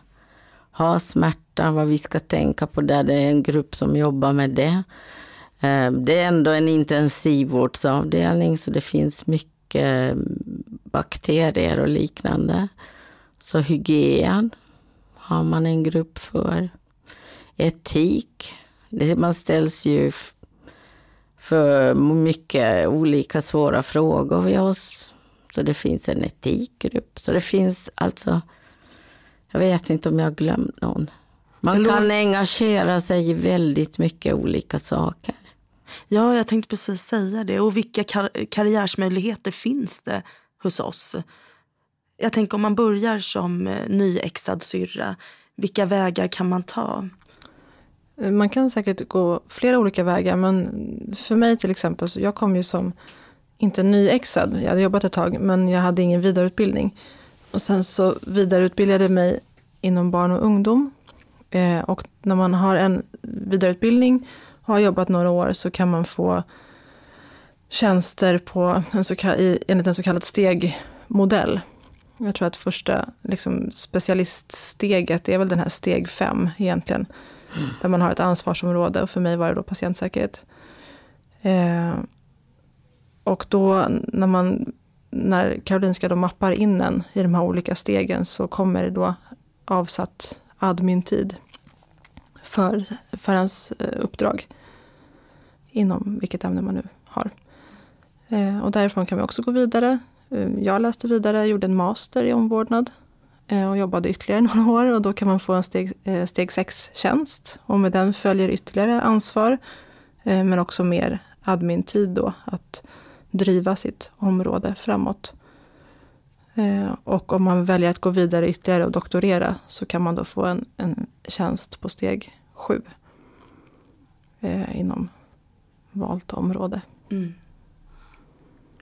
ha smärta, vad vi ska tänka på där. Det är en grupp som jobbar med det. Um, det är ändå en intensivvårdsavdelning så det finns mycket mm, bakterier och liknande. Så hygien har man en grupp för. Etik. Man ställs ju för mycket olika svåra frågor vid oss. Så det finns en etikgrupp. Så det finns alltså, jag vet inte om jag har glömt någon. Man kan engagera sig i väldigt mycket olika saker. Ja, jag tänkte precis säga det. Och vilka kar karriärsmöjligheter finns det hos oss? Jag tänker om man börjar som eh, nyexad syrra, vilka vägar kan man ta? Man kan säkert gå flera olika vägar, men för mig till exempel, så jag kom ju som, inte nyexad, jag hade jobbat ett tag, men jag hade ingen vidareutbildning. Och sen så vidareutbildade jag mig inom barn och ungdom. Eh, och när man har en vidareutbildning och har jobbat några år så kan man få tjänster på en så kall, enligt en så kallad stegmodell. Jag tror att första liksom, specialiststeget är väl den här steg fem egentligen. Där man har ett ansvarsområde och för mig var det då patientsäkerhet. Eh, och då när, man, när Karolinska då mappar in en i de här olika stegen så kommer det då avsatt admin-tid för, för ens eh, uppdrag inom vilket ämne man nu har. Eh, och därifrån kan vi också gå vidare. Eh, jag läste vidare, gjorde en master i omvårdnad Eh, och jobbade ytterligare några år och då kan man få en steg, eh, steg 6-tjänst. Och med den följer ytterligare ansvar, eh, men också mer admin-tid då, att driva sitt område framåt. Och om man väljer att gå vidare ytterligare och doktorera så kan man då få en, en tjänst på steg 7 inom valt område. Mm.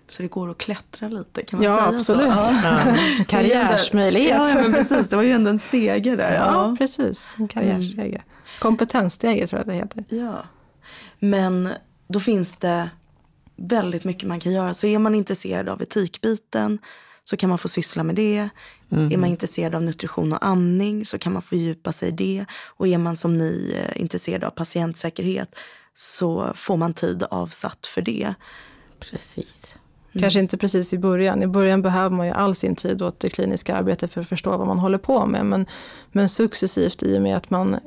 Så det går att klättra lite kan man ja, säga absolut. så? Ja. Karriärsmöjlighet. Ja, men precis. Det var ju ändå en stege där. Ja, ja precis. En karriärstege. Mm. Kompetensstege tror jag det heter. Ja. Men då finns det väldigt mycket man kan göra. Så är man intresserad av etikbiten så kan man få syssla med det. Mm. Är man intresserad av nutrition och amning så kan man fördjupa sig i det. Och är man som ni eh, intresserad av patientsäkerhet så får man tid avsatt för det. Precis. Mm. Kanske inte precis i början. I början behöver man ju all sin tid åt det kliniska arbetet för att förstå vad man håller på med. Men, men successivt i och med att man eh,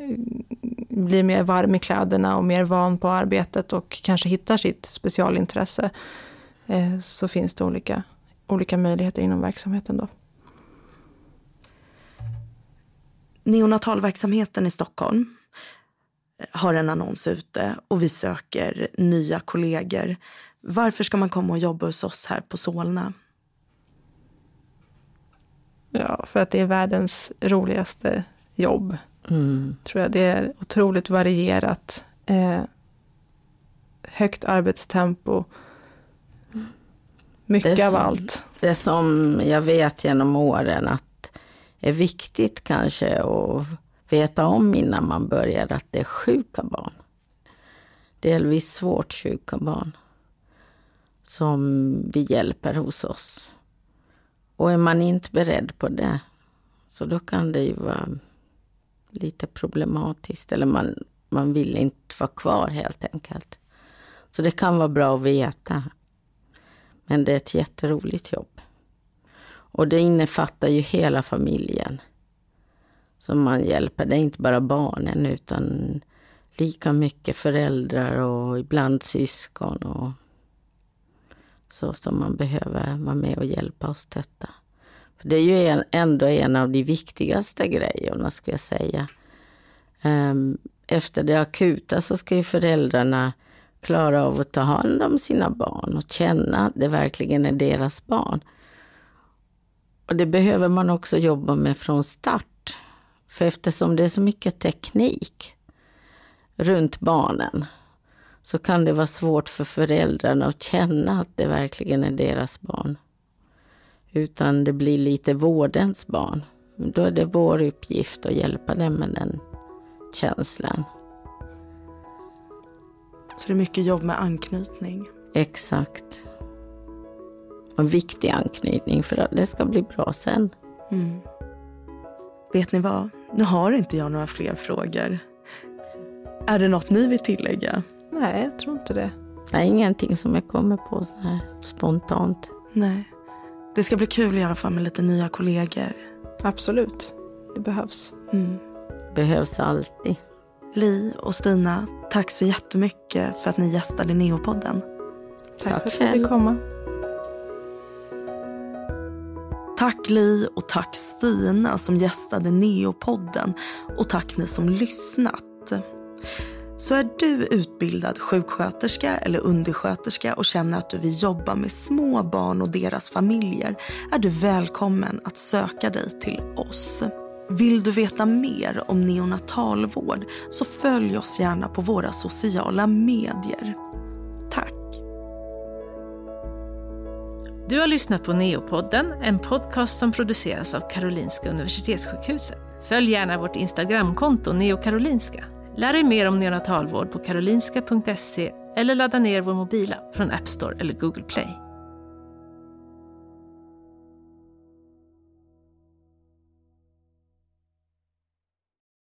blir mer varm i kläderna och mer van på arbetet och kanske hittar sitt specialintresse eh, så finns det olika, olika möjligheter inom verksamheten då. Neonatalverksamheten i Stockholm eh, har en annons ute och vi söker nya kollegor varför ska man komma och jobba hos oss här på Solna? Ja, för att det är världens roligaste jobb. Mm. Tror jag. Det är otroligt varierat. Eh, högt arbetstempo. Mycket det, av allt. Det som jag vet genom åren att är viktigt kanske att veta om innan man börjar att det är sjuka barn. Delvis svårt sjuka barn som vi hjälper hos oss. Och är man inte beredd på det, så då kan det ju vara lite problematiskt. Eller man, man vill inte vara kvar helt enkelt. Så det kan vara bra att veta. Men det är ett jätteroligt jobb. Och det innefattar ju hela familjen som man hjälper. Det är inte bara barnen utan lika mycket föräldrar och ibland syskon och så som man behöver vara med och hjälpa och stötta. För det är ju en, ändå en av de viktigaste grejerna, skulle jag säga. Um, efter det akuta så ska ju föräldrarna klara av att ta hand om sina barn och känna att det verkligen är deras barn. Och det behöver man också jobba med från start För eftersom det är så mycket teknik runt barnen så kan det vara svårt för föräldrarna att känna att det verkligen är deras barn. Utan det blir lite vårdens barn. Då är det vår uppgift att hjälpa dem med den känslan. Så det är mycket jobb med anknytning. Exakt. En viktig anknytning för att det ska bli bra sen. Mm. Vet ni vad? Nu har inte jag några fler frågor. Är det något ni vill tillägga? Nej, jag tror inte det. Det är ingenting som jag kommer på så här spontant. Nej. Det ska bli kul i alla fall med lite nya kollegor. Absolut. Det behövs. Mm. Behövs alltid. Li och Stina, tack så jättemycket för att ni gästade Neopodden. Tack, Tack för att du fick komma. Tack Li och tack Stina som gästade Neopodden och tack ni som lyssnat. Så är du utbildad sjuksköterska eller undersköterska och känner att du vill jobba med små barn och deras familjer är du välkommen att söka dig till oss. Vill du veta mer om neonatalvård så följ oss gärna på våra sociala medier. Tack! Du har lyssnat på Neopodden, en podcast som produceras av Karolinska Universitetssjukhuset. Följ gärna vårt Instagramkonto neokarolinska. Lär dig mer om neonatalvård på karolinska.se eller ladda ner vår mobila från App Store eller Google Play.